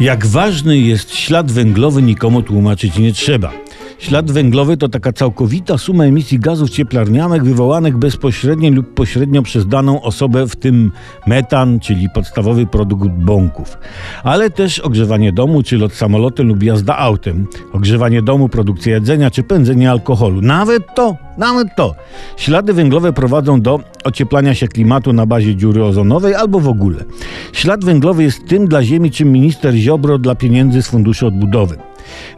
Jak ważny jest ślad węglowy, nikomu tłumaczyć nie trzeba. Ślad węglowy to taka całkowita suma emisji gazów cieplarnianych wywołanych bezpośrednio lub pośrednio przez daną osobę, w tym metan, czyli podstawowy produkt bąków. Ale też ogrzewanie domu, czy lot samolotem lub jazda autem, ogrzewanie domu, produkcja jedzenia, czy pędzenie alkoholu. Nawet to, nawet to. Ślady węglowe prowadzą do ocieplania się klimatu na bazie dziury ozonowej albo w ogóle. Ślad węglowy jest tym dla Ziemi, czym minister Ziobro dla pieniędzy z Funduszu Odbudowy.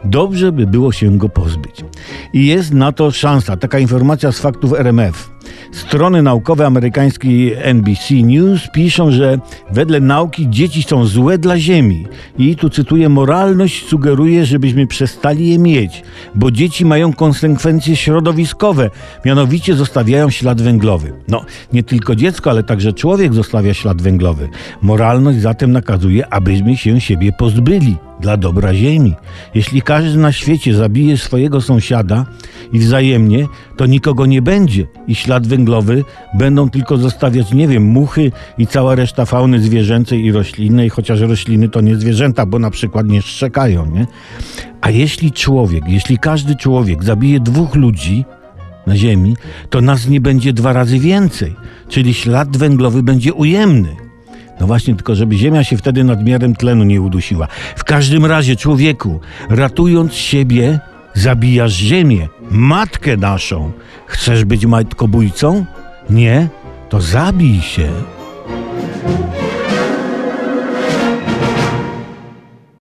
Dobrze by było się go pozbyć. I jest na to szansa. Taka informacja z faktów RMF. Strony naukowe amerykańskiej NBC News piszą, że wedle nauki dzieci są złe dla Ziemi. I tu cytuję: Moralność sugeruje, żebyśmy przestali je mieć, bo dzieci mają konsekwencje środowiskowe, mianowicie zostawiają ślad węglowy. No, nie tylko dziecko, ale także człowiek zostawia ślad węglowy. Moralność zatem nakazuje, abyśmy się siebie pozbyli dla dobra Ziemi. Jeśli każdy na świecie zabije swojego sąsiada i wzajemnie, to nikogo nie będzie i ślad węglowy będą tylko zostawiać, nie wiem, muchy i cała reszta fauny zwierzęcej i roślinnej, chociaż rośliny to nie zwierzęta, bo na przykład nie szczekają, nie? A jeśli człowiek, jeśli każdy człowiek zabije dwóch ludzi, na Ziemi, to nas nie będzie dwa razy więcej, czyli ślad węglowy będzie ujemny. No właśnie, tylko żeby Ziemia się wtedy nadmiarem tlenu nie udusiła. W każdym razie, człowieku, ratując siebie, zabijasz Ziemię, matkę naszą. Chcesz być matkobójcą? Nie? To zabij się.